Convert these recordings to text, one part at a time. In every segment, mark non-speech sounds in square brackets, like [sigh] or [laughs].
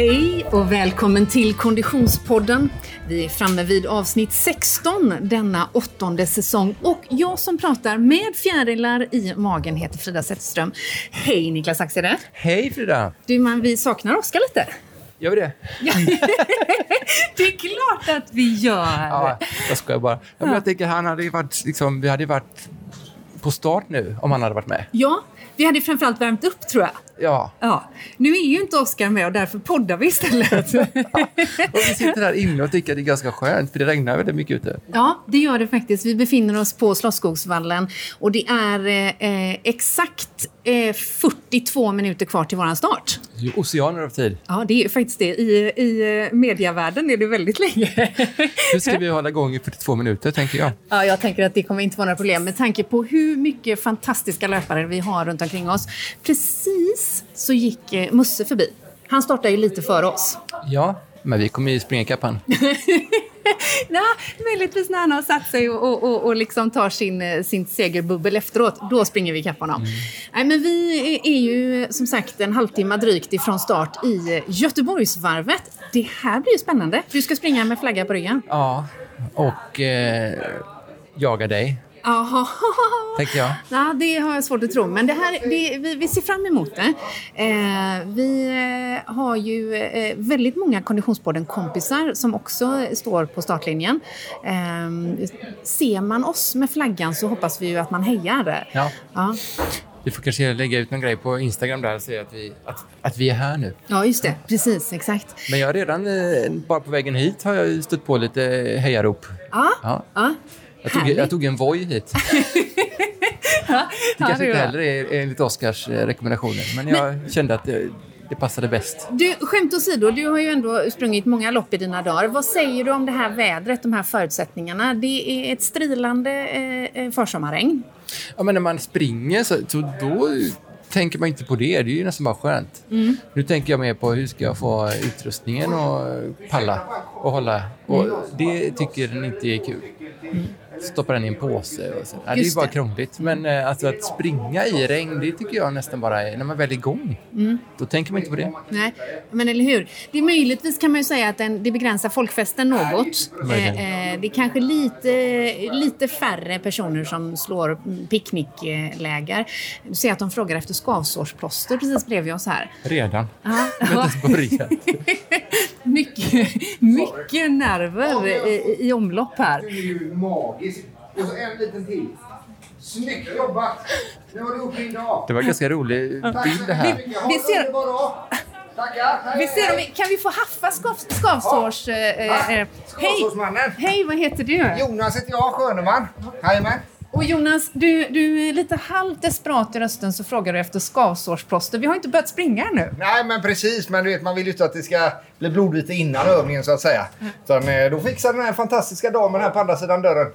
Hej och välkommen till Konditionspodden. Vi är framme vid avsnitt 16 denna åttonde säsong och jag som pratar med fjärilar i magen heter Frida Zetterström. Hej Niklas Axede! Hej Frida! Du man, vi saknar Oskar lite. Gör vi det? [laughs] det är klart att vi gör! Ja, jag skojar bara. Ja, men jag tänker, han hade varit, liksom, vi hade varit på start nu om han hade varit med. Ja, vi hade framförallt värmt upp tror jag. Ja. ja. Nu är ju inte Oskar med och därför poddar vi istället. [laughs] Och vi sitter här inne och tycker att det är ganska skönt för det regnar väldigt mycket ute. Ja, det gör det faktiskt. Vi befinner oss på Slottsskogsvallen och det är eh, exakt eh, 42 minuter kvar till våran start. Oceaner av tid. Ja, det är faktiskt det. I, i eh, medievärlden är det väldigt länge. Hur ska vi hålla igång i 42 minuter, tänker jag? Ja, jag tänker att det kommer inte vara några problem med tanke på hur mycket fantastiska löpare vi har runt omkring oss. Precis så gick eh, Musse förbi. Han startade ju lite före oss. Ja, men vi kommer ju springa ikapp. [laughs] [laughs] ja, möjligtvis när han har satt sig och, och, och liksom tar sin, eh, sin segerbubbel efteråt. Då springer vi ikapp honom. Mm. Nej, men vi är ju som sagt en halvtimme drygt ifrån start i Göteborgsvarvet. Det här blir ju spännande. Du ska springa med flagga på ryggen. Ja, och eh, jaga dig. Jaha. Tänker jag. [laughs] Ja, det har jag svårt att tro, men det här, det, vi, vi, ser fram emot det. Eh, vi eh, har ju eh, väldigt många Konditionspodden-kompisar som också står på startlinjen. Eh, ser man oss med flaggan så hoppas vi ju att man hejar. Ja. ja. Vi får kanske lägga ut någon grej på Instagram där och säga att vi, att, att vi är här nu. Ja, just det. Precis, exakt. Men jag har redan, eh, bara på vägen hit, har jag stött på lite hejarop. Ja, ja. ja. Jag tog, jag tog en Voi hit. [laughs] det kanske inte heller är enligt Oskars eh, rekommendationer, men jag Nej. kände att det, det passade bäst. Du, skämt åsido, du har ju ändå sprungit många lopp i dina dagar. Vad säger du om det här vädret, de här förutsättningarna? Det är ett strilande eh, eh försommarregn. Ja, men när man springer så, så då tänker man inte på det. Det är ju nästan bara skönt. Mm. Nu tänker jag mer på hur ska jag få utrustningen och palla och hålla. Och mm. det tycker den inte är kul. Mm stoppa den i en påse. Och så. Ja, det är ju bara krångligt. Men eh, alltså, att springa i regn, det tycker jag nästan bara är när man väl är igång. Mm. Då tänker man inte på det. Nej, men eller hur. Det är möjligtvis kan man ju säga att den, det begränsar folkfesten något. Eh, eh, det är kanske lite, lite färre personer som slår picknickläger. Du ser att de frågar efter skavsårsplåster precis bredvid oss här. Redan? Det [laughs] har inte börjat. [laughs] mycket, mycket nerver i, i omlopp här. Och så en liten till. Snyggt jobbat! Nu har du gjort din dag. Det var en ganska rolig bild det här. Vi, vi ser... Tackar! Vi ser om vi, kan vi få haffa skav, skavsårs... Ja. Eh, eh, hej! Hej, vad heter du? Jonas heter jag, Sköneman. Jajamän. Och Jonas, du, du är lite halvt desperat i rösten så frågar du efter skavsårsplåster. Vi har inte börjat springa ännu. Nej, men precis. Men du vet, man vill ju inte att det ska bli blodvite innan övningen så att säga. Utan, eh, då fixar den här fantastiska damen här på andra sidan dörren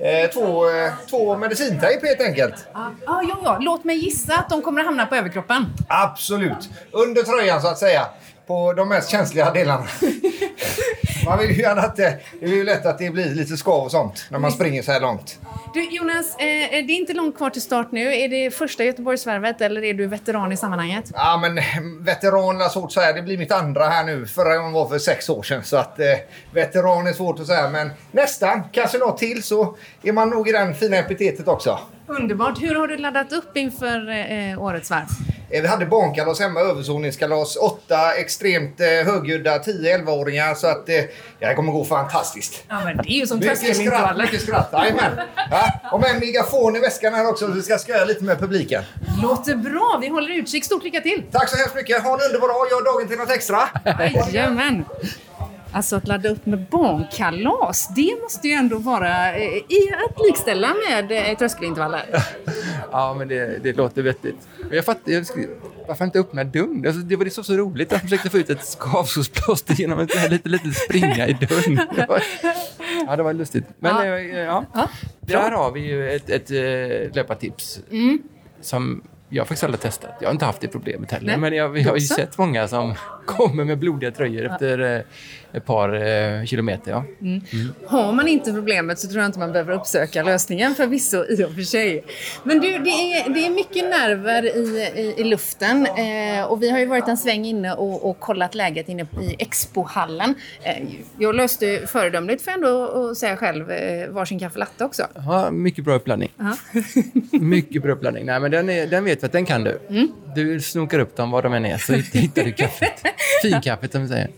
Eh, två, eh, två medicintejp helt enkelt. Ah, ja, ja. Låt mig gissa att de kommer att hamna på överkroppen. Absolut. Under tröjan så att säga. På de mest känsliga delarna. [laughs] Man vill ju gärna att det, det är ju lätt att det blir lite skav och sånt när man springer så här långt. Du Jonas, eh, det är inte långt kvar till start nu. Är det första Göteborgsvarvet eller är du veteran i sammanhanget? Ja men veteran är svårt att säga. Det blir mitt andra här nu. Förra gången var för sex år sedan. Så att eh, veteran är svårt att säga. Men nästan. Kanske något till så är man nog i den fina epitetet också. Underbart. Hur har du laddat upp inför eh, årets varv? Eh, vi hade barnkalas hemma, överzoningskalas. Åtta extremt eh, högljudda 10-11-åringar. Så att eh, det här kommer gå fantastiskt. Ja, men det är ju som tröskelintervaller. Mycket skratt, jajamän. Ja, och med en megafon i väskan här också så vi ska skoja lite med publiken. Låter bra. Vi håller utkik. Stort lycka till! Tack så hemskt mycket. Ha en underbar dag. Gör dagen till något extra. Jajamän. Alltså att ladda upp med barnkalas, det måste ju ändå vara eh, i att likställa med eh, tröskelintervaller. [laughs] ja, men det, det låter vettigt. Jag fattar, jag, varför inte öppna dörren? Alltså, det var det så, så roligt. Jag försökte få ut ett skavsårsplåster genom att lite, lite springa i dörren. [laughs] ja, det var lustigt. Men ja. Eh, ja. ja. Där har vi ju ett, ett, ett löpartips mm. som jag faktiskt aldrig testat. Jag har inte haft det problemet heller. Nej. Men jag, jag har ju sett många som [laughs] kommer med blodiga tröjor efter eh, ett par eh, kilometer. Ja. Har man inte problemet så tror jag inte man behöver uppsöka lösningen förvisso i och för sig. Men du, det är, det är mycket nerver i, i, i luften eh, och vi har ju varit en sväng inne och, och kollat läget inne i expohallen. Eh, jag löste föredömligt jag ändå säga själv eh, varsin kaffe latte också. Ja, mycket bra uppladdning. [laughs] mycket bra uppladdning. Nej, men den, är, den vet vi att den kan du. Du snokar upp dem var de än är så [laughs] hittar du kaffet. Finkaffet som vi säger.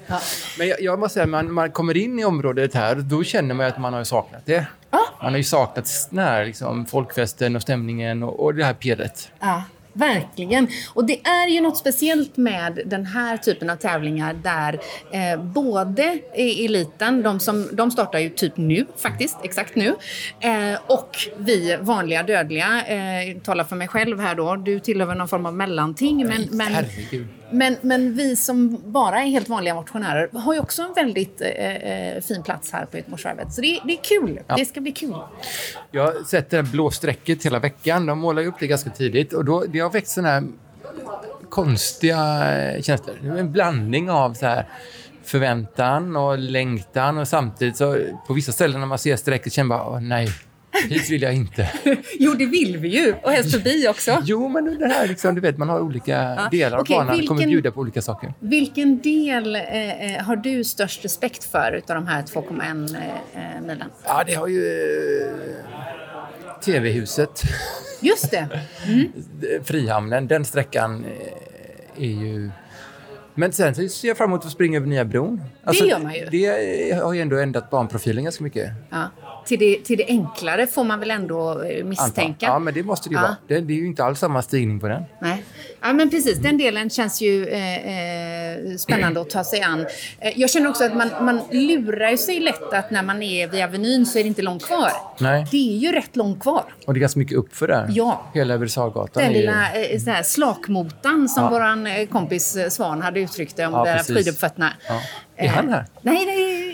Men jag, jag måste säga, man, man kommer in i området här, då känner man att man har saknat det. Man har ju saknat den här liksom, folkfesten och stämningen och, och det här pirret. Ja, verkligen. Och det är ju något speciellt med den här typen av tävlingar där eh, både eliten, de, som, de startar ju typ nu faktiskt, exakt nu, eh, och vi vanliga dödliga, eh, talar för mig själv här då, du tillhör någon form av mellanting, men, men, Herregud. Men, men vi som bara är helt vanliga motionärer har ju också en väldigt eh, eh, fin plats här på Göteborgsvarvet. Så det, det är kul, det ska bli kul. Jag har sett det här blå strecket hela veckan. De målar ju upp det ganska tidigt. Och då, det har väckt såna här konstiga eh, känslor. En blandning av så här förväntan och längtan och samtidigt så på vissa ställen när man ser strecket känner man bara, "Åh, nej, hit vill jag inte. [laughs] Jo, det vill vi ju, och helst förbi också. Jo, men det här liksom, du vet, man har olika delar av okej, banan. vilken- kommer bjuda på olika saker. Vilken del eh, eh, har du störst respekt för utav de här 2,1 eh, eh, milen? Ja, det har ju eh, TV-huset. Just det. [laughs] Frihamnen, den sträckan eh, är ju... Men sen så ser jag fram emot att springa över nya bron. Alltså, gör man ju. Det har ju ändå ändrat banprofilen ganska mycket. Ja. Till, det, till det enklare får man väl ändå eh, misstänka. Ja, men det måste det ju Ja. vara. Det, det är ju inte alls samma stigning på den. Nej. Ja, men precis. Den delen känns ju eh, eh, spännande att ta sig an. Eh, jag känner också att man, man lurar sig lätt att när man är vid Avenyn så är det inte långt kvar. Nej. Det är ju rätt långt kvar. Och det är ganska mycket uppför där. Ja. Hela över Sargatan Den är lilla eh, så här, slakmotan som Ja. eh, kompis Svan hade uttryckt det om Ja, det där precis. friduppfötterna. Ja. Är han här? Nej,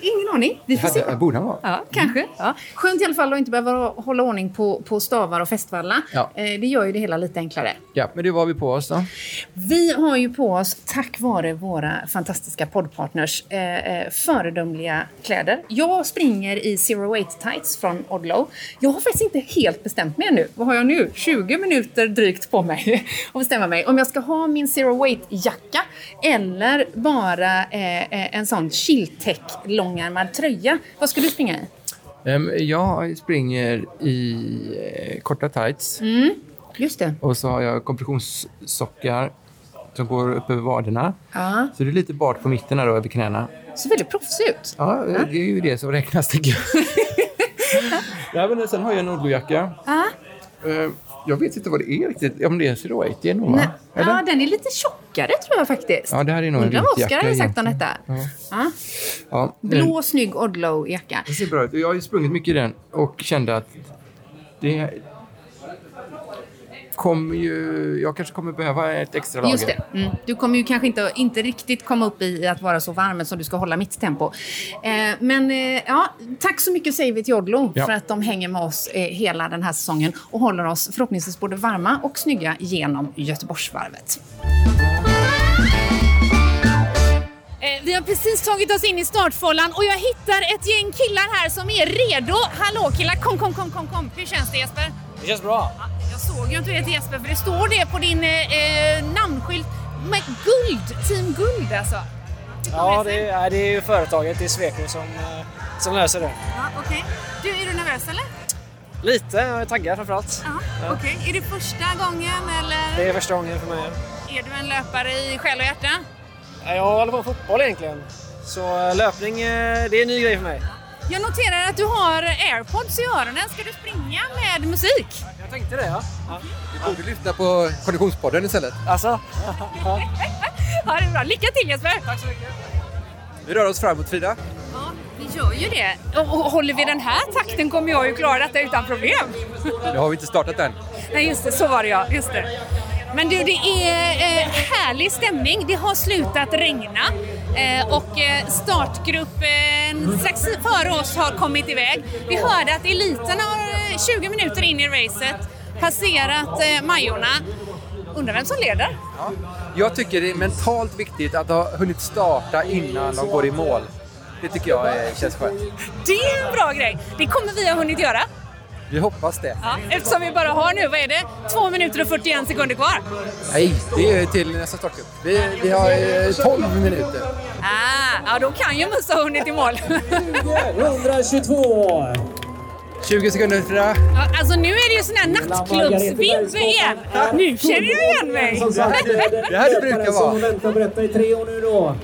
är ingen aning. Vi får se. Borde han vara? Ja, kanske. Ja. Skönt i alla fall att inte behöva hålla ordning på, på stavar och festvalla. Ja. Eh, det gör ju det hela lite enklare. Ja, men det var vi på oss då. Vi har ju på oss, tack vare våra fantastiska poddpartners, eh, eh, föredömliga kläder. Jag springer i Zero Weight Tights från Odlow. Jag har faktiskt inte helt bestämt mig ännu. Vad har jag nu? 20 minuter drygt på mig [laughs] att bestämma mig. Om jag ska ha min Zero Weight-jacka eller bara eh, eh, en sån chilltech långärmad tröja. Vad ska du springa i? Ehm, jag springer i eh, korta tights Mm. Just det. och så har jag kompressionssockar som går upp över vaderna. Ja. Så det är lite bart på mitten här då, över knäna. Ser väldigt proffsig ut. Ja, det är ju det som räknas tycker jag. [laughs] ja, men sen har jag en Odlo-jacka. Ja. Jag vet inte vad det är riktigt. Om det är Zero Eight, det är nog va? Eller? Ja, den är lite tjockare tror jag faktiskt. Ja, det här är nog en Undrar vad Oskar hade sagt om detta. Ja. Ja, den- Blå, snygg Odlow-jacka. Det ser bra ut. Jag har ju sprungit mycket i den och kände att det kommer ju... Jag kanske kommer behöva ett extra lager. Just det. Mm. Du kommer ju kanske inte, inte riktigt komma upp i att vara så varm som du ska hålla mitt tempo. Eh, men eh, ja, tack så mycket säger vi till Odlo Ja. för att de hänger med oss eh, hela den här säsongen och håller oss förhoppningsvis både varma och snygga genom Göteborgsvarvet. Eh, Vi har precis tagit oss in i startfållan och jag hittar ett gäng killar här som är redo. Hallå killar, kom, kom, kom, kom, kom. Hur känns det Jesper? Det känns bra. Ja, Jag såg ju inte det Jesper för det står det på din eh, namnskylt med guld, team guld alltså. Ja, det är, det är ju företaget, det är Sweco som, eh, som löser det. Ja, okej. Du, är du nervös eller? Lite, jag är taggad framförallt. Ja, okej. Är det första gången eller Det är första gången för mig. är du en löpare i själ och hjärta? Jag håller på med fotboll egentligen. Så eh, löpning, eh, det är en ny grej för mig. Jag noterar att du har airpods i öronen. Ska du springa med musik? Jag tänkte det, ja. ja. Du borde lyssna på Konditionspodden istället. Alltså? Ja. [laughs] Ja, det är bra. Lycka till Jesper! Tack så mycket. Vi rör oss framåt Frida. Ja, vi gör ju det. Och, håller vi den här takten kommer jag ju klara detta utan problem. [laughs] Nu har vi inte startat än. Nej, just det. Så var det ja. Just det. Men du, det är eh, härlig stämning. Det har slutat regna och eh, startgruppen strax före oss har kommit iväg. Vi hörde att eliten har eh, 20 minuter in i racet passerat eh, Majorna. Undrar vem som leder? Jag tycker det är mentalt viktigt att ha hunnit starta innan de går i mål. Det tycker jag känns skönt. Det är en bra grej. Det kommer vi ha hunnit göra. Vi hoppas det. Ja, eftersom vi bara har nu, vad är det, 2 minuter och 41 sekunder kvar. Nej, det är till nästa startcup. Vi, vi har eh, 12 minuter. Ah, ja, då kan ju Musse ha hunnit i mål. 122. 20 sekunder Frida. Ja, alltså nu är det ju sån här nattklubbsvibb igen. Nu känner jag igen mig. Det här det brukar vara. Som väntar på detta i tre år nu då.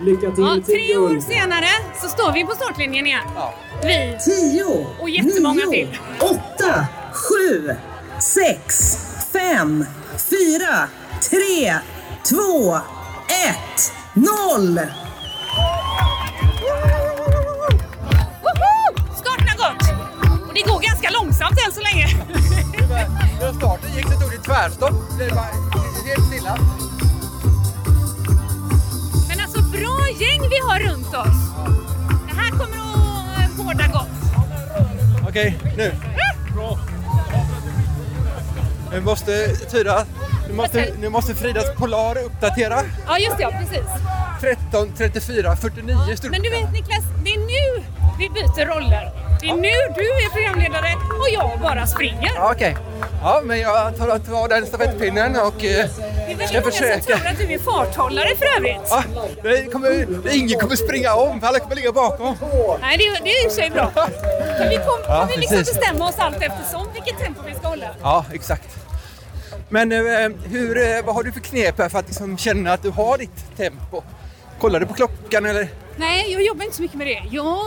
Lycka till Ja, till tre år senare så står vi på startlinjen igen. Ja. Vi. Tio, Och jättemånga nio, till. åtta, sju, sex, fem, fyra, tre, två, ett, noll! Starten har gått! Och det går ganska långsamt än så länge. Starten gick så tog det tvärstopp. Det var helt stilla. Bra gäng vi har runt oss. Det här kommer att eh, båda gott. Okej, nu. Nu måste Tyra, nu måste, nu måste Fridas Polar uppdatera. Ja just det, ja, precis. 13, 34, 49 stod Men du vet Niklas, det är nu vi byter roller. Det är nu du är programledare och jag bara springer. Ja, okej. Ja, men jag tar, tar den stafettpinnen och eh, Det är väldigt ska många som försöka. tror att du är farthållare för övrigt. Ja, det kommer, ingen kommer springa om, för alla kommer ligga bakom. Nej, det, är- det är i och för sig bra. Men vi kommer Ja, vi liksom precis. bestämma oss allt eftersom vilket tempo vi ska hålla. Ja, exakt. Men eh, hur, eh, vad har du för knep här för att liksom känna att du har ditt tempo? Kollar du på klockan eller? Nej, jag jobbar inte så mycket med det. Jag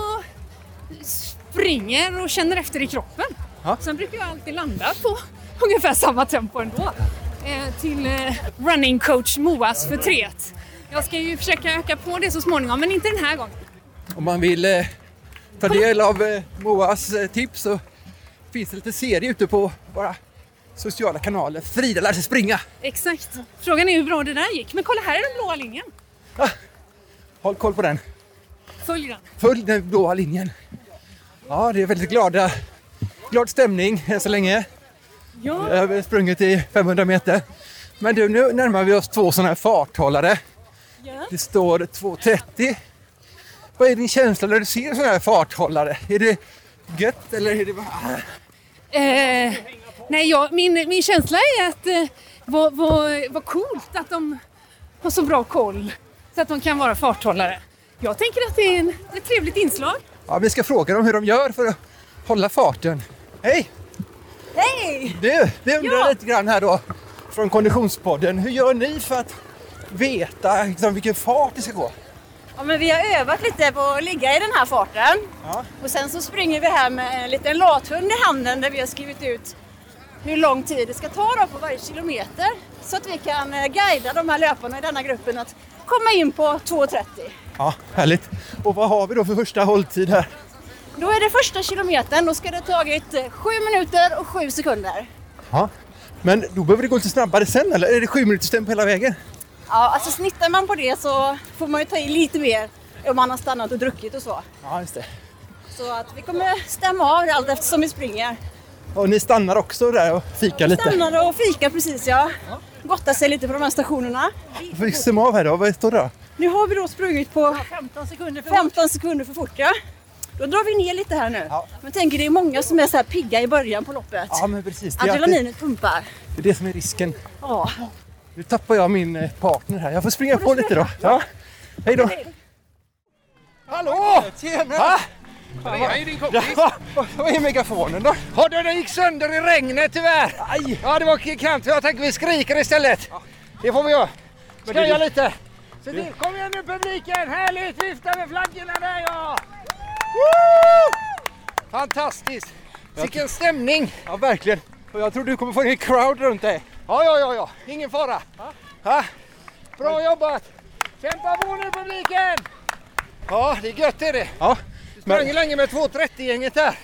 springer och känner efter i kroppen. Ja. Sen brukar jag alltid landa på ungefär samma tempo ändå. Eh, till eh, running coach Moas förtret. Jag ska ju försöka öka på det så småningom, men inte den här gången. Om man vill eh, ta del av eh, Moas eh, tips så finns det lite serier ute på våra sociala kanaler. Frida lär sig springa. Exakt. Frågan är hur bra det där gick. Men kolla, här är den blåa linjen. Håll koll på den. Följ den. Följ den blåa linjen. Ja, det är väldigt glada, glad stämning än så länge. Ja. Jag har sprungit i 500 meter. Men du, nu närmar vi oss två sådana här farthållare. ja. Det står 2.30. Vad är din känsla när du ser sådana här farthållare? Är det gött eller är det bara... Eh, nej, jag, min, min känsla är att eh, vad, vad, vad coolt att de har så bra koll så att de kan vara farthållare. Jag tänker att det är en, ett trevligt inslag. Ja, vi ska fråga dem hur de gör för att hålla farten. Hej! Hej! Du, vi undrar Ja. lite grann här då från Konditionspodden. Hur gör ni för att veta liksom, vilken fart det ska gå? Ja, men vi har övat lite på att ligga i den här farten. Ja. Och sen så springer vi här med en liten lathund i handen där vi har skrivit ut hur lång tid det ska ta då på varje kilometer. Så att vi kan eh, guida de här löparna i denna gruppen att komma in på 2.30. Ja, härligt. Och vad har vi då för första hålltid här? Då är det första kilometern, då ska det ha tagit 7 minuter och 7 sekunder. Ja. Men då behöver det gå lite snabbare sen eller? Är det sju minuters tempo hela vägen? Ja, alltså snittar man på det så får man ju ta i lite mer om man har stannat och druckit och så. Ja, just det. Så att vi kommer stämma av det allt eftersom vi springer. Och ni stannar också där och fikar lite? Stannar och fika precis ja. Gottar sig lite på de här stationerna. Får vi stämma av här då? Vad står det då? Nu har vi då sprungit på 15 sekunder för 15 sekunder för fort ja. Då drar vi ner lite här nu. Ja. Men tänker det är många som är så här pigga i början på loppet. Ja, men precis. Det är, alltid, Adrenalinet pumpar. det är det som är risken. Ja. Nu tappar jag min eh, partner här. Jag får springa på lite då. Ja. Hej då! Hallå! Tjena! Va? Det är ju din kompis. Ja, vad är megafonen då? Ja, den gick sönder i regnet tyvärr. Aj! Ja, det var kant. Jag tänker vi skriker istället. Det får vi göra. Skoja lite. Se till. Kom igen nu publiken. Härligt. Vifta med flaggorna där ja. Fantastiskt. Vilken stämning. Ja, verkligen. Och jag tror du kommer få en crowd runt dig. Ja, ja, ja, ja. Ingen fara. Ja. Bra jobbat. Kämpa på nu publiken. Ja, det är gött är det. Ja, Vi sprang men, länge med 2.30-gänget där.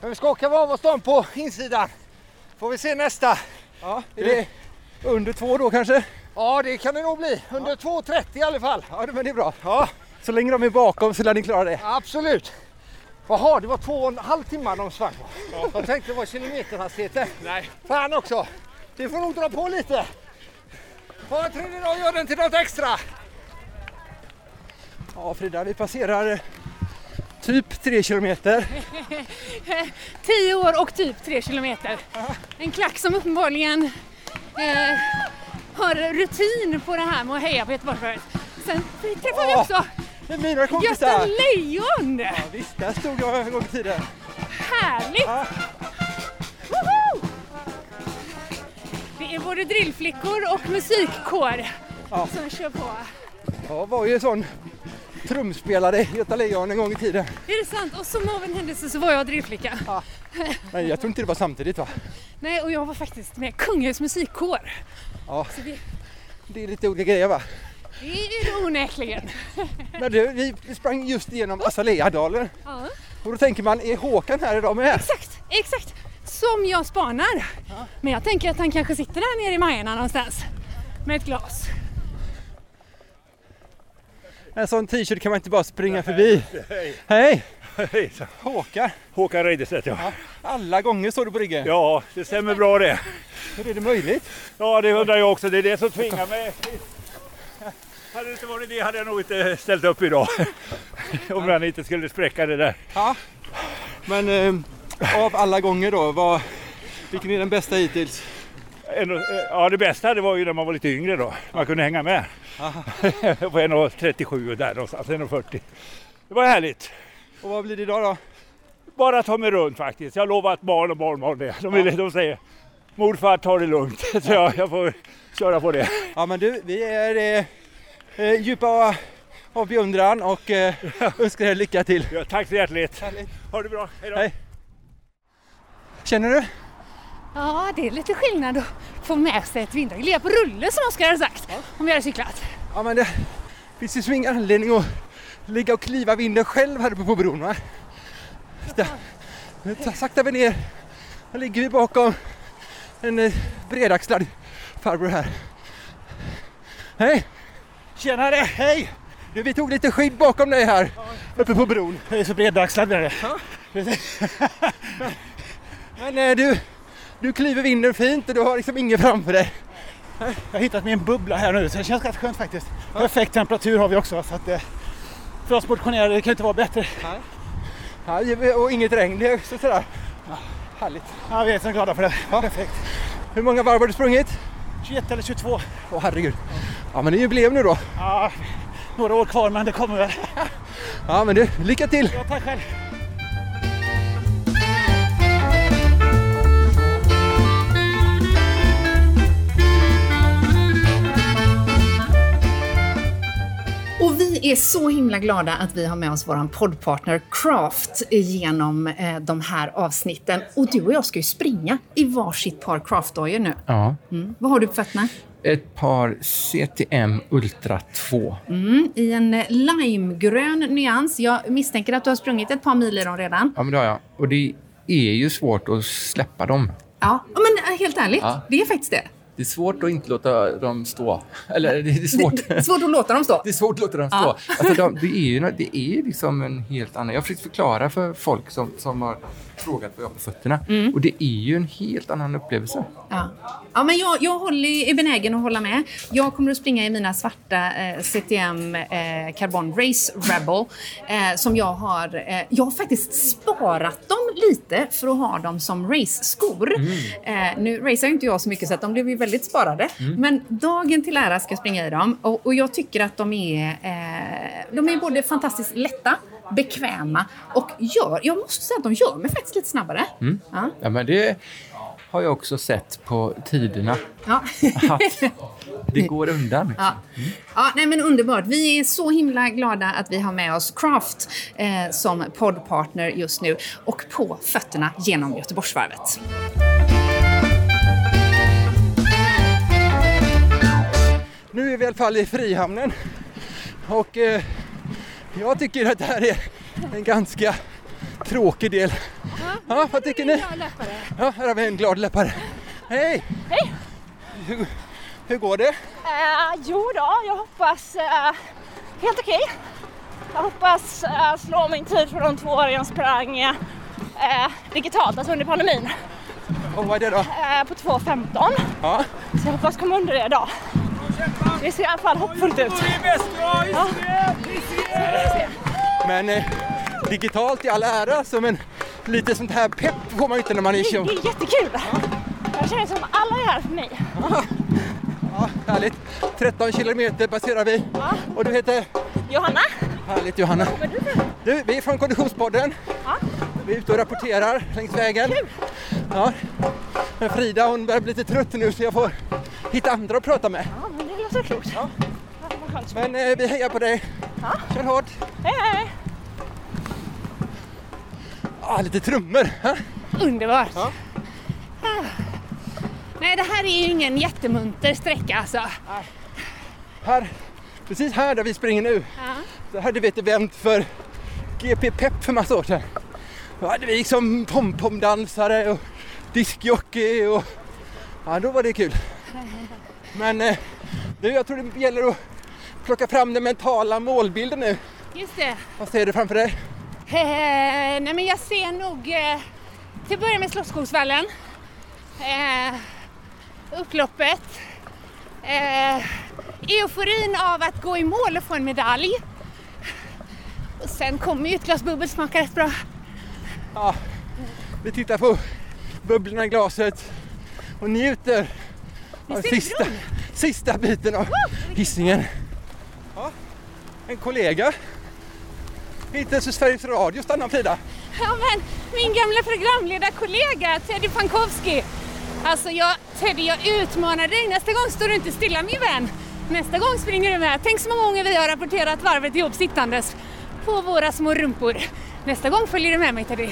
Men vi ska åka av oss dem på insidan. Får vi se nästa. ja, är det under två då kanske? Ja, det kan det nog bli. Under 2.30 i alla fall. Ja, men det är bra. Ja, Så länge de är bakom så lär ni klara det. absolut. Jaha, det var två och en halv timme de sprang. Jag tänkte det var kilometerhastigheten. Nej. Fan också. Det får nog dra på lite. På en tredje dag gör den till något extra. Ja Frida, vi passerar eh, typ tre kilometer. [laughs] Tio år och typ tre kilometer. En klack som uppenbarligen eh, har rutin på det här med att heja på Göteborgsvarvet. Sen träffade vi också Är mina Gösta kompisar. Lejon! Ja, visst, där stod jag en gång i tiden. Härligt! Ja. Woho! Det är både drillflickor och musikkår Ja. som kör på. Jag var ju sån trumspelare Göta Lejon en gång i tiden. Är det sant? Och som av en händelse så var jag drillflicka. Men jag tror inte det var samtidigt va? Nej, och jag var faktiskt med Kungälvs musikkår. Ja, det, det är lite olika grejer va? Det är det onekligen. Men du, vi sprang just igenom Azaleadalen Ja. och då tänker man, är Håkan här idag med? Exakt, exakt. Som jag spanar. Men jag tänker att han kanske sitter där nere i Majerna någonstans. Med ett glas. En sån t-shirt kan man inte bara springa förbi. Hej! Hejsan. Håkan! Håkan Reiderstedt ja. Alla gånger står du på ryggen. Ja, det stämmer bra det. Hur är det möjligt? Ja, det undrar jag också. Det är det som tvingar mig. Hade det inte varit det hade jag nog inte ställt upp idag. [laughs] Om jag inte skulle spräcka det där. Ja. Men eh, av alla gånger då, vad, vilken är den bästa hittills? En, och- ja, det bästa det var ju när man var lite yngre då. Man kunde hänga med. [laughs] på 1,37 och där någonstans, 1,40. Det var härligt. Och vad blir det idag då? Bara ta mig runt faktiskt. Jag lovar att barn och barnbarn det. De, vill, de säger morfar ta det lugnt. [laughs] Så jag, jag får köra på det. Ja men du, vi är eh, eh, djupa av beundran och eh, [laughs] önskar er lycka till. Ja, tack så hjärtligt. Härligt. Ha det bra. Hej då. Hej. Känner du? Ja, det är lite skillnad att få med sig ett vinddrag. På rulle som Oskar hade sagt. Om jag hade cyklat. Ja men det finns ju ingen anledning att ligga och kliva vinden själv här uppe på bron va? Där. Nu ta- saktar vi ner. Här ligger vi bakom en eh, bredaxlad farbror här. Hej! Tjenare! Hej! Du, vi tog lite skydd bakom dig här uppe på bron. Jag är så bredaxlad med det. Men eh, du, du kliver vinden fint och du har liksom ingen framför dig. Jag har hittat mig en bubbla här nu så det känns rätt skönt faktiskt. Perfekt temperatur har vi också så att eh, för oss motionärer det kan inte vara bättre. Ja, och inget regn, det är också sådär. Härligt. Ja, vi är så glada för det. Perfekt. Hur många varv har du sprungit? 21 eller 22. Åh herregud. Ja men det är jubileum nu då. Ja, några år kvar men det kommer väl. Ja men du, lycka till! Ja, tack själv. Vi är så himla glada att vi har med oss vår poddpartner Craft genom eh, de här avsnitten. Och du och jag ska ju springa i varsitt par Craft-dojor nu. Ja. Mm. Vad har du på fötterna? Ett par CTM Ultra 2. Mm, I en eh, limegrön nyans. Jag misstänker att du har sprungit ett par mil i dem redan. Ja, men det har jag. Och det är ju svårt att släppa dem. Ja, men eh, helt ärligt, Ja. det är faktiskt det. Det är svårt att inte låta dem stå. Eller det är svårt. Det är svårt att låta dem stå. Det är svårt att låta dem stå. Ja. Alltså, de, det är ju det är liksom en helt annan... Jag har försökt förklara för folk som, som har frågat vad jag har på fötterna. Mm. Och det är ju en helt annan upplevelse. Ja, ja men jag, jag håller, är benägen att hålla med. Jag kommer att springa i mina svarta eh, CTM eh, Carbon Race Rebel. Eh, som jag har... Eh, jag har faktiskt sparat dem lite för att ha dem som race-skor. Eh, nu racear inte jag så mycket så att de blev ju väldigt sparade. Men dagen till ära ska jag springa i dem. Och, och jag tycker att de är, eh, de är både fantastiskt lätta, bekväma och gör... Jag måste säga att de gör mig faktiskt lite snabbare. Mm. Ja. Ja, men det har jag också sett på tiderna. Ja. [laughs] Att [laughs] det går undan. Ja. Ja, nej men underbart. Vi är så himla glada att vi har med oss Craft eh, som poddpartner just nu och på fötterna genom Göteborgsvarvet. Nu är vi i alla fall i Frihamnen. Och eh, jag tycker att det här är en ganska tråkig del. Ja, vad tycker ni? Ja, här har vi en glad löpare. Hej! Hej! Hur, hur går det? Eh, jo då, jag hoppas eh, helt okej. Jag hoppas eh, slå min tid för de två åren jag sprang eh, digitalt, alltså under pandemin, Och vad är det då? på 2.15. Ja. Så jag hoppas komma under det idag. Det ser i alla fall hoppfullt ut. Ja. Men eh, digitalt i all ära, så men lite sånt här pepp får man ju inte när man är Det tjom. är jättekul. Jag känner som alla är här för mig. [laughs] Ja, härligt. 13 kilometer passerar vi. Och du heter? Johanna. Härligt Johanna. Du, vi är från Konditionspodden. Vi är ute och rapporterar längs vägen. Ja. Men Frida hon börjar bli lite trött nu så jag får hitta andra att prata med. Ja, men det låter klokt. Ja. Men eh, vi hejar på dig. Kör hårt. Hej, hej. Ah, lite trummor. Ha? Underbart. Ah. Nej, det här är ju ingen jättemunter sträcka alltså. Här, precis här där vi springer nu, Ja. så hade vi ett event för GP Pep för massa år sedan. Då hade vi liksom pom-pom-dansare och diskjockey och ja, då var det kul. Men eh, du, jag tror det gäller att plocka fram den mentala målbilden nu. Just det. Vad ser du framför dig? Eh, nej men jag ser nog eh, till att börja med Slottsskogsvallen. Eh, upploppet. Eh, euforin av att gå i mål och få en medalj. Och sen kommer ju ett glas bubbel smaka rätt bra. Ja, vi tittar på bubblorna i glaset och njuter av det sista? Sista biten av hissingen. Ja, en kollega. Inte ens Sveriges Radio stannar Frida. Ja men min gamla programledarkollega Teddy Pankowski. Alltså jag, Teddy jag utmanar dig. Nästa gång står du inte stilla min vän. Nästa gång springer du med. Tänk så många gånger vi har rapporterat varvet ihop sittandes på våra små rumpor. Nästa gång följer du med mig Teddy.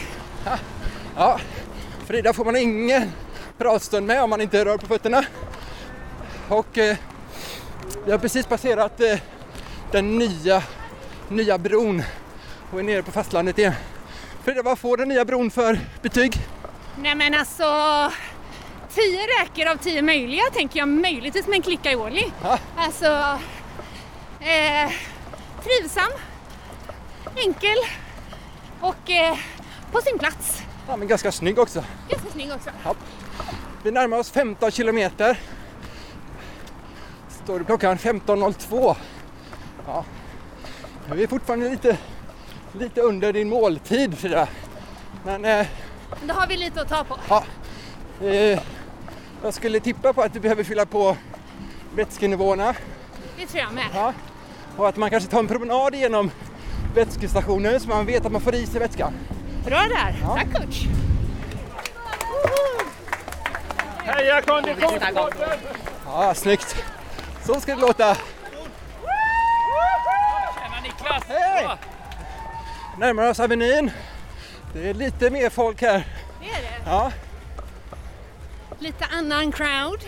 Ja, Frida får man ingen pratstund med om man inte rör på fötterna. Och eh, vi har precis passerat eh, den nya, nya bron och är nere på fastlandet igen. Frida, vad får den nya bron för betyg? Nej men alltså, tio räcker av tio möjliga tänker jag möjligtvis med en klick aioli. Alltså, eh, trivsam, enkel och eh, på sin plats. Ja, men ganska snygg också. Ganska snygg också. Ja. Vi närmar oss 15 kilometer. Står det klockan 15.02. Ja. Vi är fortfarande lite, lite under din måltid Frida. Men eh, Då har vi lite att ta på. ja, eh, jag skulle tippa på att du behöver fylla på vätskenivåerna. Det tror jag med. Ja. Och att man kanske tar en promenad igenom vätskestationen så man vet att man får i sig vätskan. Bra där, tack coach. Heja Konditionspodden! Ja, snyggt. Så ska det låta. Tjena Niklas! Hej! Närmar oss Avenyn. Det är lite mer folk här. Det är det. Ja, Lite annan crowd.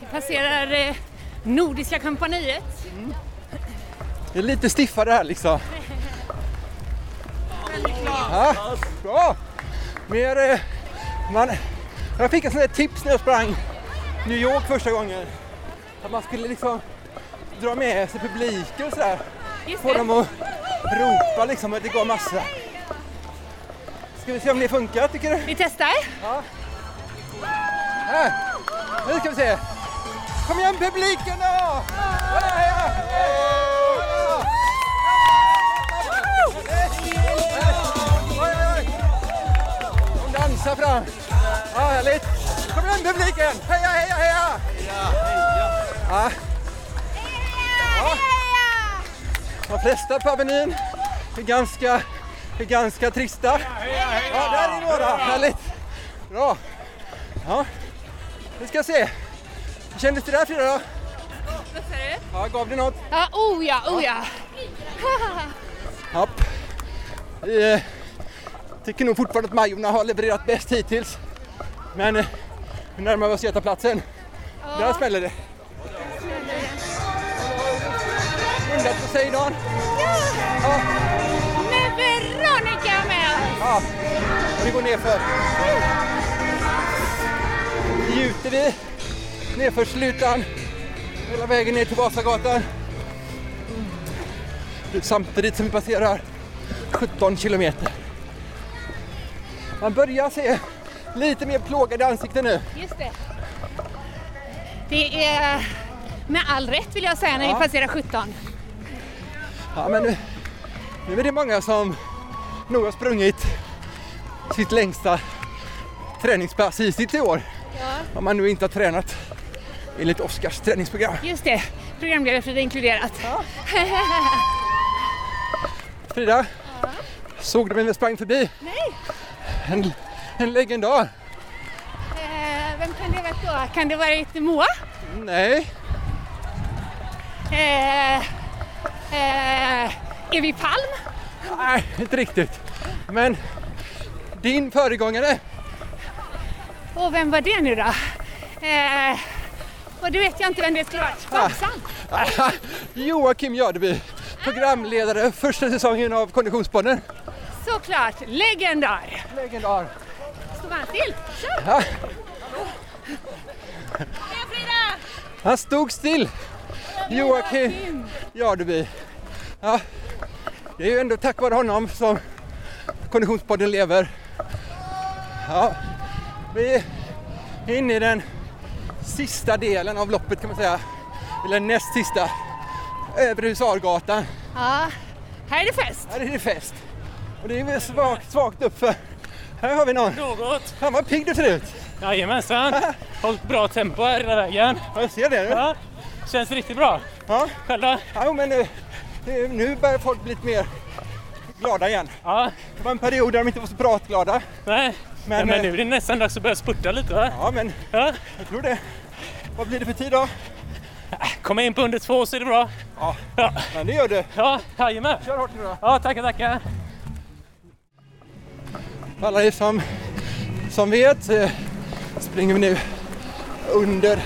Vi passerar eh, Nordiska kompaniet. det är lite stiffare här liksom. Ja, bra! Mer, eh, man, jag fick en sån där tips när jag sprang New York första gången. Att man skulle liksom dra med sig publiken och sådär. Få dem att ropa liksom och det går massa. Ska vi se om det funkar tycker du? Vi testar. Här! Nu ska vi se! Kom igen publiken då! Heja, heja! Oj, oj! De dansar fram. Ja, härligt! Kom igen publiken! Heja, heja, heja! Ja. Ja. De flesta på Avenyn är ganska, är ganska trista. Ja, där är några. Härligt! Bra! Ja, vi ska se. Hur kändes det där Frida då? Vad sa du? Ja, gav det något? Ja, oh ja, oh ja. Japp. Vi eh, tycker nog fortfarande att Majorna har levererat bäst hittills. Men eh, nu närmar vi oss Götaplatsen. Där smäller det. Undat Poseidon. Ja, Med Veronica med! ja. Och vi går nerför. Njuter vi nerför slutan hela vägen ner till Vasagatan. Samtidigt som vi passerar 17 kilometer. Man börjar se lite mer plågade ansikten nu. Just det. Det är Med all rätt vill jag säga när Ja. vi passerar 17. Ja, men nu, nu är det många som nog har sprungit sitt längsta träningspass sitt i år. Ja. Om man nu inte har tränat enligt Oskars träningsprogram. Just det, programledare Frida inkluderat. [laughs] Frida, såg du vem vi sprang förbi? Nej. En, en legendar. Eh, vem kan det vara då? Kan det vara ett Moa? Nej, Eh, eh, Evi Palm? nej, inte riktigt. Men din föregångare. Och vem var det nu då? Eh, och det vet jag inte vem det skulle vara. Vasan? Joakim Jardeby, programledare första säsongen av Konditionspodden. Såklart, legendar. Legendar. Står man still? Kör! Ja. Hej Frida! Han stod still. Joakim Jardeby. Ja, det är ju ändå tack vare honom som Konditionspodden lever. Ja, vi är inne i den sista delen av loppet kan man säga. Eller näst sista. Över Husargatan. Ja, här är det fest. Här är det fest. Och det är väl svagt, svagt uppför. Här har vi någon. Något. Fan vad pigg du ser ut. Jajamensan. Hållit bra tempo här hela vägen. Ja, jag ser det. Ja, känns riktigt bra. Ja. Själv då? Ja, men nu, nu- nu börjar folk bli lite mer glada igen. Ja. Det var en period där de inte var så pratglada. Nej, Men, men, men eh, nu är det nästan dags att börja spurta lite va? Ja, men Ja. jag tror det. Vad blir det för tid då? Komma in på under två så är det bra. Ja, Ja, men det gör du. ja jajamän. Kör hårt nu då. Ja, tackar, tackar. Alla er som, som vet eh, springer vi nu under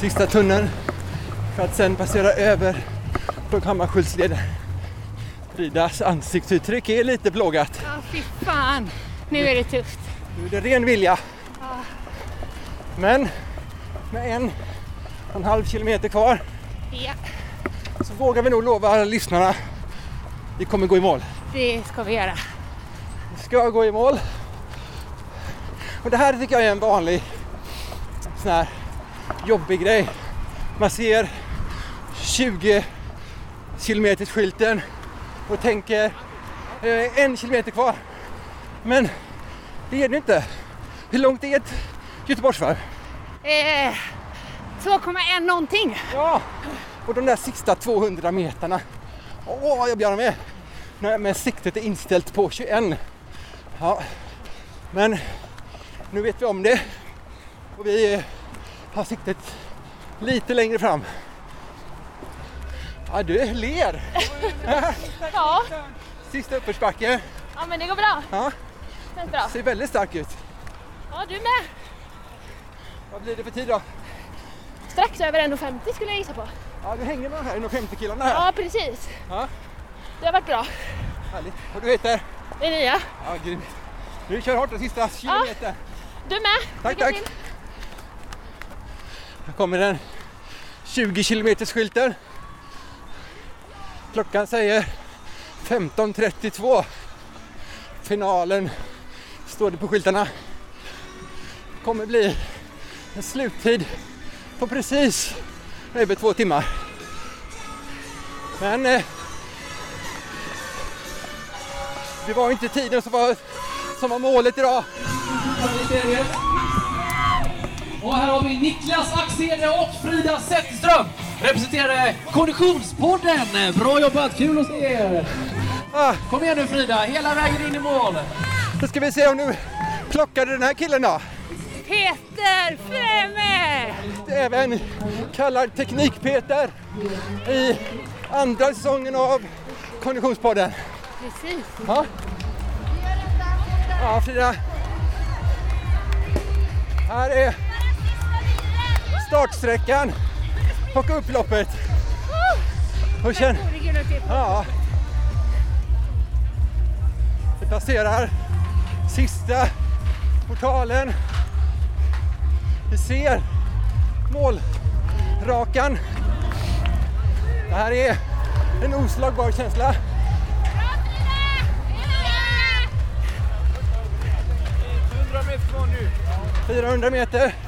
sista tunneln för att sen passera över Hammarskjöldsleden. Fridas ansiktsuttryck är lite plågat. Ja, fy fan. Nu är det tufft. Nu är det ren vilja. Ja. Men med en och en halv kilometer kvar Ja, så vågar vi nog lova lyssnarna vi kommer gå i mål. det ska vi göra. Vi ska gå i mål. Och det här tycker jag är en vanlig sån här jobbig grej. Man ser 20 kilometers skylten och tänker eh, en kilometer kvar. Men det är det inte. Hur långt är ett Göteborgsvarv? Eh, 2,1 någonting. Ja, och de där sista 200 meterna. Åh, jag blir med. Nej, men siktet är inställt på 21. Ja, men nu vet vi om det. Och vi har siktet lite längre fram. Ja, du ler. Ja, Sista uppförsbacke. ja men det går bra. Ja, Känns bra. ser väldigt stark ut. Ja, du med. Vad blir det för tid då? Strax över 1,50 skulle jag gissa på. Ja, du hänger med de här 150 killarna här. Ja, precis. Ja. Det har varit bra. Härligt. Och du heter? Det nya. Ja, grymt. Du kör hårt den sista kilometern. Du med. Tack, Lycka tack. till. Här kommer den 20 km skylten. Klockan säger 15.32. Finalen står det på skyltarna. Kommer bli en sluttid på precis över två timmar. Men eh, det var inte tiden som var, som var målet idag. Och här har vi Niklas Axén och Frida Zetterström representerar Konditionspodden. Bra jobbat, kul att se er! Kom igen nu Frida, hela vägen in i mål. Då ska vi se om du plockade den här killen då. Peter Fremme! Även kallad Teknik-Peter i andra säsongen av Konditionspodden. Precis. Ja. Ja, Frida. Här är startsträckan och upploppet. Och känn... Ja. Vi passerar sista portalen. Vi ser målrakan. Det här är en oslagbar känsla. 100 meter kvar nu. 400 meter.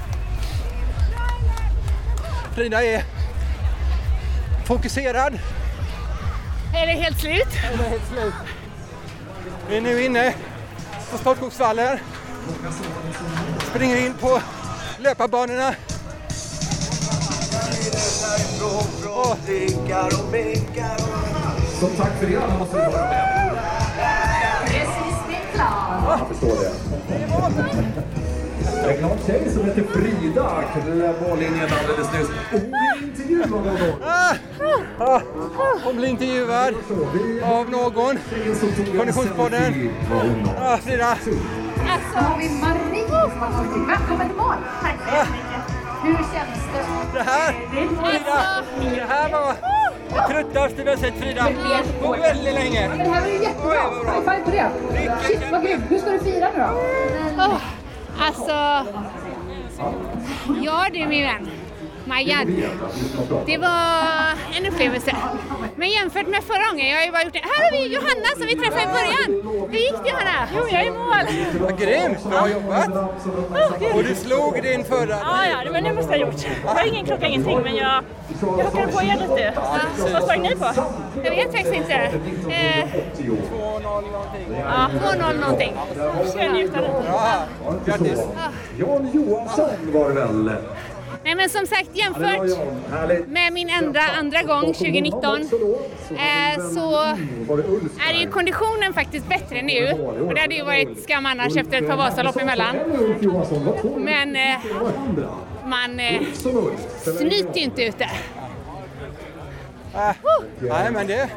Frida är fokuserad. Är det helt slut? Det är helt slut. Vi är nu inne på Sportskogsvallen. Springer in på löparbanorna. Och Så tack för det alla måste vi vara med. Jag förstår det. En glad tjej som heter Frida klev mållinjen alldeles nyss. Och hon är intervjuad av någon. Ah! Ah! Hon blir intervjuad av någon. Konditionspodden. Ah, Frida. Alltså, har vi Marie som har kommit. Välkommen till mål! Tack så jättemycket. Hur känns det? Det här, Frida, det här var det tröttaste vi har sett Frida på väldigt länge. Men det här var ju jättebra. High five på det. Shit vad grymt. Hur ska du fira nu då? Alltså... Ja du min vän. My God. Det var en upplevelse. Men jämfört med förra gången, jag har ju bara gjort det. Här har vi Johanna som vi träffade i början. Hur gick det Johanna? Jo, jag är i mål. Vad grymt, bra jobbat! Och du slog din förra. Ja, ja, men det måste jag ha gjort. Jag har ingen klocka, ingenting, men jag, jag hakade på er lite. Vad sprang ni på? Jag vet faktiskt inte. Eh, 2-0 någonting. ja, 2-0 någonting. Jag njuta lite? Bra, grattis! Jan Johansson var det väl? Nej men som sagt jämfört med min andra, andra gång 2019 eh, så är ju konditionen faktiskt bättre nu. Och det hade ju varit skam annars efter ett par Vasalopp emellan. Men eh, man eh, snyter ju inte ut det. Äh, nej, men det...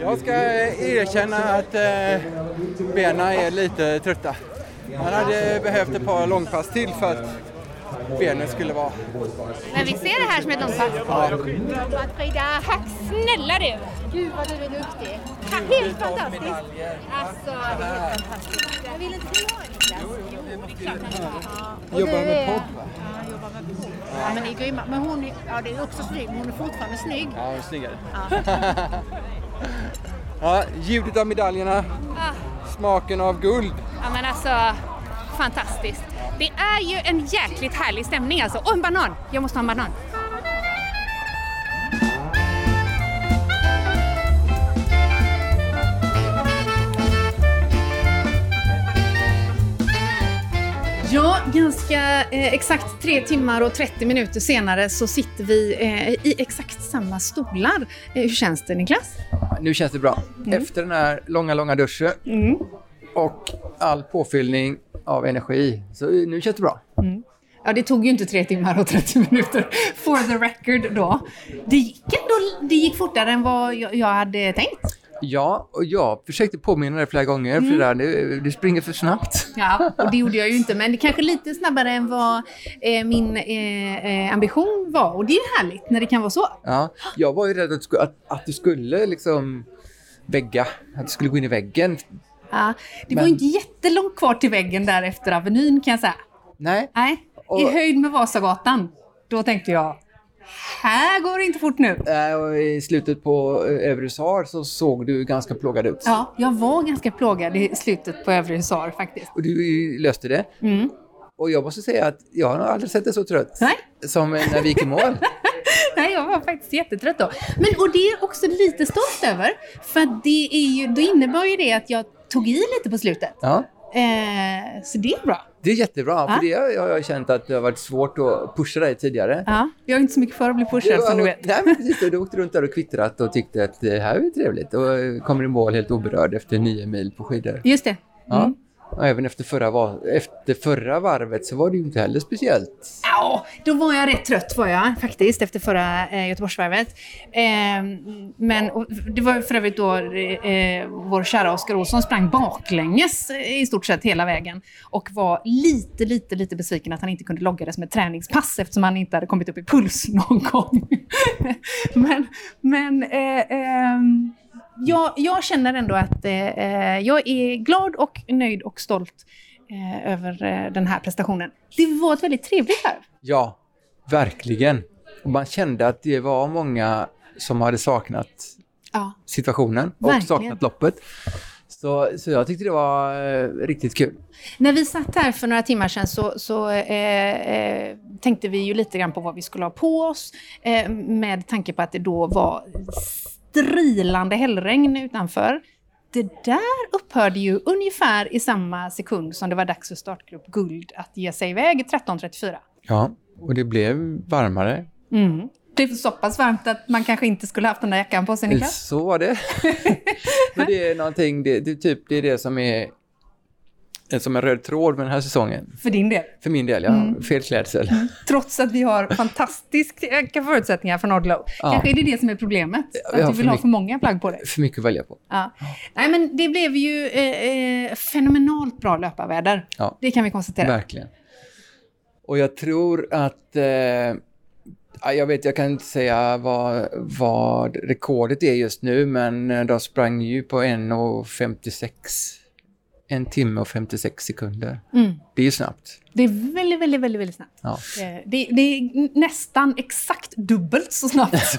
Jag ska erkänna att eh, benen är lite trötta. Man hade behövt ett par långpass till för att benen skulle vara... Men vi ser det här som ett långpass. Ja. Frida! Tack snälla du! Gud vad du är duktig! Helt fantastiskt! Alltså, det är helt fantastiskt. Jag vill inte bli Niklas. Jo, det är klart han ska. Jobbar med podd, va? Ja, jobbar med podd. Ja, men det är grymma. Men hon är, ja, det är också snygg, men hon är fortfarande snygg. Ja, hon är snyggare. Ja. [laughs] Ja, ljudet av medaljerna, Ah, smaken av guld. ja, men alltså, fantastiskt. Det är ju en jäkligt härlig stämning alltså. Och en banan! Jag måste ha en banan. Ja, ganska eh, exakt tre timmar och 30 minuter senare så sitter vi eh, i exakt samma stolar. Eh, hur känns det Niklas? Nu känns det bra. Efter den här långa, långa duschen Mm. Och all påfyllning av energi, så nu känns det bra. Ja, det tog ju inte tre timmar och 30 minuter, for the record då. Det gick ändå det gick fortare än vad jag, hade tänkt. Ja, och jag försökte påminna dig flera gånger, Mm. Frida. Du, du springer för snabbt. Ja, och det gjorde jag ju inte, men det kanske lite snabbare än vad eh, min eh, eh, ambition var. Och det är härligt när det kan vara så. Ja, jag var ju rädd att, att, att du skulle liksom vägga, att du skulle gå in i väggen. Ja, det var Men- ju inte jättelångt kvar till väggen där efter Avenyn kan jag säga. Nej. Nej, i Och- höjd med Vasagatan. Då tänkte jag, här går det inte fort nu. Äh, och I slutet på eh, Övre Husar så såg du ganska plågad ut. Ja, jag var ganska plågad i slutet på Övre Husar faktiskt. Och du löste det. Mm. Och jag måste säga att jag har aldrig sett dig så trött Nej. som när vi gick i mål. [laughs] Nej, jag var faktiskt jättetrött då. Men, och det är jag också lite stolt över. För det är ju, då innebar ju det att jag tog i lite på slutet. Ja, Eh, så det är bra. det är jättebra, Ja. för det har jag känt att det har varit svårt att pusha dig tidigare. Ja, jag är inte så mycket för att bli pushad som du vet. Nej, men precis. Du åkte runt där och kvittrat och tyckte att det här är trevligt. Och kommer i mål helt oberörd efter nio mil på skidor. Just det. Ja. Och även efter förra, var efter förra varvet så var det ju inte heller speciellt. Ja, då var jag rätt trött var jag faktiskt efter förra eh, Göteborgsvarvet. Eh, men det var för övrigt då eh, eh, vår kära Oskar Olsson sprang baklänges eh, i stort sett hela vägen och var lite, lite, lite besviken att han inte kunde logga det som ett träningspass eftersom han inte hade kommit upp i puls [laughs] någon gång. men men eh, ehm, jag, jag känner ändå att eh, eh, jag är glad och nöjd och stolt eh, över eh, den här prestationen. Det var ett väldigt trevligt varv. Ja, verkligen. Och man kände att det var många som hade saknat Ja. situationen och Verkligen. saknat loppet. Så Så, jag tyckte det var eh, riktigt kul. När vi satt här för några timmar sedan så, så eh, eh, tänkte vi ju lite grann på vad vi skulle ha på oss eh, med tanke på att det då var strilande hällregn utanför. Det där upphörde ju ungefär i samma sekund som det var dags för startgrupp Guld att ge sig iväg 13.34. Ja, och det blev varmare. Mm. Det var så pass varmt att man kanske inte skulle haft den där jackan på sig, Niklas. Så var det. [laughs] Men det är någonting, det, det, typ, det är det som är är som en röd tråd med den här säsongen. För din del? För min del, ja. Mm. Fel klädsel. Trots att vi har fantastiska förutsättningar för Nordlow. Ja. Kanske är det det som är problemet? Att du för vill ha för många plagg på dig? För mycket att välja på. Ja. Nej, men det blev ju eh, eh, fenomenalt bra löparväder. Ja. Det kan vi konstatera. Verkligen. Och jag tror att... Eh, ja, jag vet, jag kan inte säga vad, vad rekordet är just nu, men eh, de sprang ju på 1.56. En timme och 56 sekunder. Mm. Det är ju snabbt. Det är väldigt, väldigt, väldigt, väldigt snabbt. Ja. Eh, Det, det är nästan exakt dubbelt så snabbt. [laughs]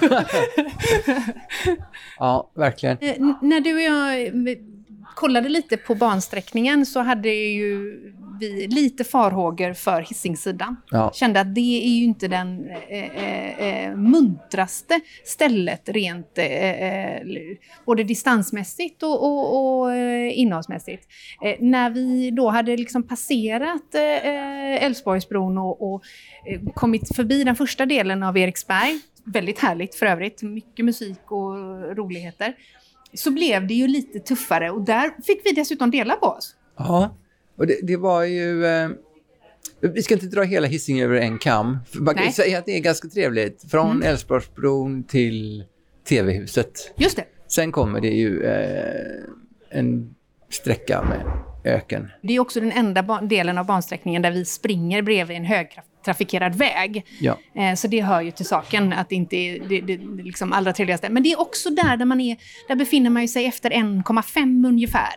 Ja, verkligen. Eh, n- när du och jag eh, kollade lite på bansträckningen så hade ju vi lite farhågor för Hisingssidan. Ja. Kände att det är ju inte den eh, eh, eh, muntraste stället rent eh, eh, både distansmässigt och, och, och eh, innehållsmässigt. Eh, när vi då hade liksom passerat Älvsborgsbron och, och kommit förbi den första delen av Eriksberg, väldigt härligt för övrigt, mycket musik och roligheter, så blev det ju lite tuffare och där fick vi dessutom dela på oss. Ja, och det, det var ju... Eh, vi ska inte dra hela Hisingen över en kam. Man kan Nej. säga att det är ganska trevligt. Från Mm. Älvsborgsbron till TV-huset. Just det. Sen kommer det ju eh, en sträcka med öken. Det är också den enda delen av bansträckningen där vi springer bredvid en högtrafikerad väg. Ja. Eh, Så det hör ju till saken att det inte är det, det, det liksom allra trevligaste. Men det är också där, där man är, där befinner man ju sig efter 1,5 ungefär.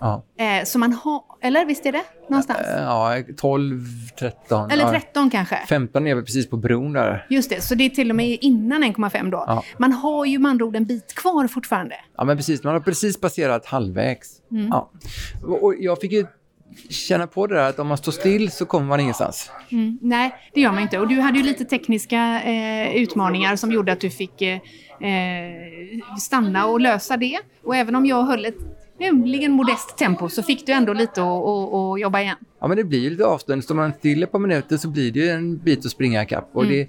Ja, Eh, Så man har, eller visst är det någonstans? Eh, ja 12, 13. Eller ja. 13 kanske? 15 är väl precis på bron där. Just det, så det är till och med innan 1,5 då. Ja. Man har ju med andra ord en bit kvar fortfarande. Ja, men precis. Man har precis passerat halvvägs. Mm. Ja. Och och jag fick ju känna på det där att om man står still så kommer man ingenstans. Mm, nej, det gör man inte. Och du hade ju lite tekniska eh, utmaningar som gjorde att du fick eh, eh, stanna och lösa det. Och även om jag höll ett tämligen modest tempo så fick du ändå lite att- att att jobba igen. Ja, men det blir ju lite avstånd. Står man still ett par minuter så blir det ju en bit att springa ikapp. Och Mm. det,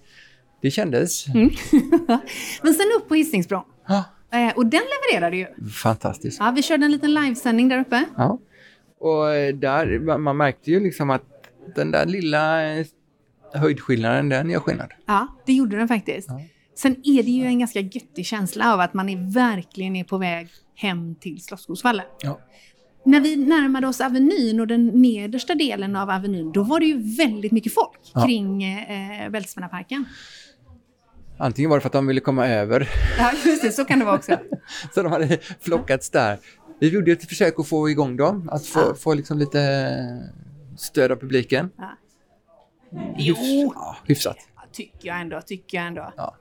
det kändes [laughs] Men sen upp på Hisingsbron. Ja. Eh, och den levererade ju. fantastiskt. Ja, vi körde en liten livesändning där uppe. Ja. Och eh, där, man- märkte ju liksom att den där lilla eh, höjdskillnaden, den gör skillnad. Ja, det gjorde den faktiskt. Sen är det ju en ganska göttig känsla av att man är verkligen är på väg hem till Slottsskogsvallen. Ja. När vi närmade oss Avenyn och den nedersta delen av Avenyn, då var det ju väldigt mycket folk Ja. kring eh, Bältesmännarparken. Antingen var det för att de ville komma över, Ja, just det, så kan det vara också. [laughs] så de hade flockats där. Vi gjorde ett försök att få igång dem, att få, få liksom lite stöd av publiken. Ja. Jo! Ja, hyfsat. Ja, tycker jag ändå, tycker jag ändå. Ja.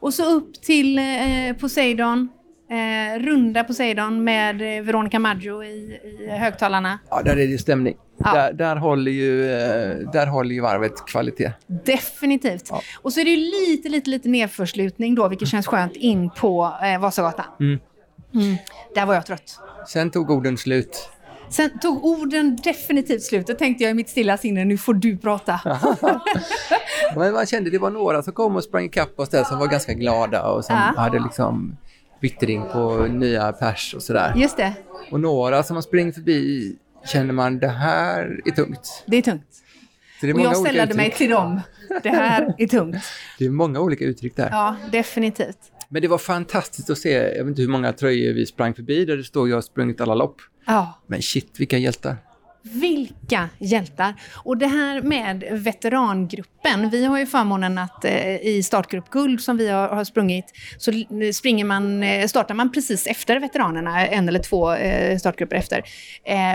Och så upp till eh, Poseidon, eh, runda Poseidon med eh, Veronica Maggio i, i högtalarna. Ja, där är det stämning. Ja. Där, där, håller ju, eh, där håller ju varvet kvalitet. Definitivt. Och så är det ju lite, lite, lite nedförslutning då, vilket känns skönt, in på eh, Vasagatan. Mm. Mm. Där var jag trött. Sen tog orden slut. Sen tog orden definitivt slut. Då tänkte jag i mitt stilla sinne, nu får du prata. [laughs] Men man kände det var några som kom och sprang ikapp oss där som var ganska glada och som Ja. hade liksom vittring på nya pers och sådär. Just det, Och några som man springer förbi känner man det här är tungt. det är tungt. Det är Och jag ställde mig till dem. Det här är tungt. Det är många olika uttryck där. Ja, definitivt. Men det var fantastiskt att se, jag vet inte hur många tröjor vi sprang förbi där det står jag har sprungit alla lopp. Ja. Men shit vilka hjältar. Vilka hjältar! Och det här med veterangruppen. Vi har ju förmånen att eh, i startgrupp Guld som vi har, sprungit så springer man, eh, startar man precis efter veteranerna, en eller två eh, startgrupper efter.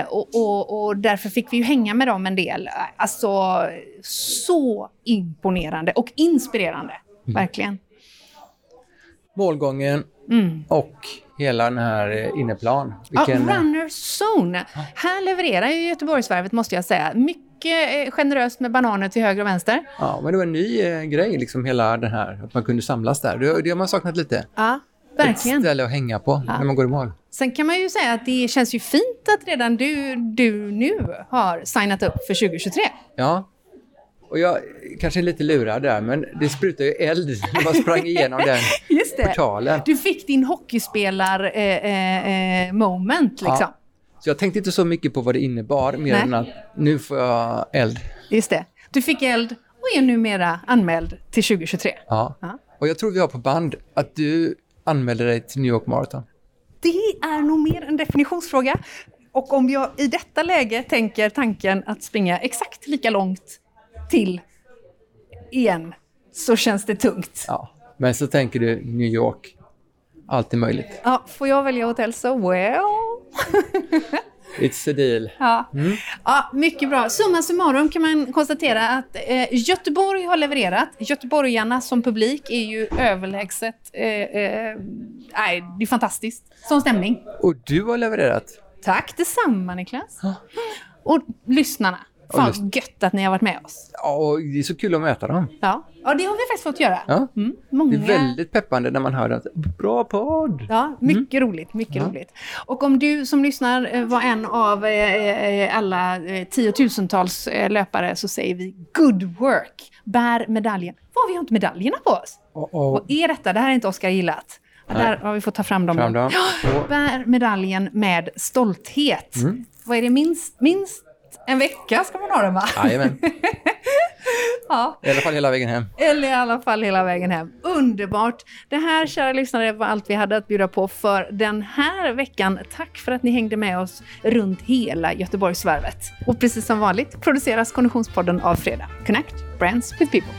Och, och, och därför fick vi ju hänga med dem en del. Alltså så imponerande och inspirerande. Verkligen. Målgången Mm. och hela den här eh, inneplan. Ja, Vilken, runner zone. Här levererar ju Göteborgsvarvet måste jag säga. Mycket eh, generöst med bananer till höger och vänster. ja, men det var en ny eh, grej, liksom hela den här, att man kunde samlas där. Det, det har man saknat lite. Ja, Ett verkligen. ställe att hänga på Ja. när man går i mål. Sen kan man ju säga att det känns ju fint att redan du, du nu har signat upp för 2023. Ja. Och jag kanske är lite lurad där, men det sprutar ju eld [laughs] när man sprang igenom den Just det. portalen. Du fick din hockeyspelar-moment liksom. Ja. Så jag tänkte inte så mycket på vad det innebar, mer Nej. än att nu får jag eld. Just det. Du fick eld och är numera anmäld till 2023. Ja. Ja. Och jag tror vi har på band att du anmälde dig till New York Marathon. Det är nog mer en definitionsfråga. Och om jag i detta läge tänker tanken att springa exakt lika långt till igen så känns det tungt. Ja. Men så tänker du New York, allt är möjligt. Ja, får jag välja hotell så well. [laughs] It's a deal. Ja. Mm. Ja, mycket bra. Summa summarum kan man konstatera att eh, Göteborg har levererat. Göteborgarna som publik är ju överlägset... Eh, eh, nej, det är fantastiskt. Sån stämning. Och du har levererat. Tack detsamma Niklas. Och lyssnarna. Fan vad gött att ni har varit med oss. Ja, och det är så kul att möta dem. Ja, ja det har vi faktiskt fått göra. Ja. Mm, många... Det är väldigt peppande när man hör att bra podd. Ja, mycket roligt, mycket Ja. roligt. Och om du som lyssnar eh, var en av eh, eh, alla tiotusentals löpare så säger vi good work. Bär medaljen. Vi har inte medaljerna på oss? Och, och, Vad är detta? Det här är inte Oskar gillat. Ja, där har vi fått ta fram dem. Fram dem. Ja, Bär medaljen med stolthet. Mm. Vad är det? Minst, minst en vecka ska man ha den va? Jajamän. [laughs] ja. I alla fall hela vägen hem. Eller i alla fall hela vägen hem. Underbart! Det här, kära lyssnare, var allt vi hade att bjuda på för den här veckan. Tack för att ni hängde med oss runt hela Göteborgsvarvet. Och precis som vanligt produceras Konditionspodden av Fredag. Connect Brands with People.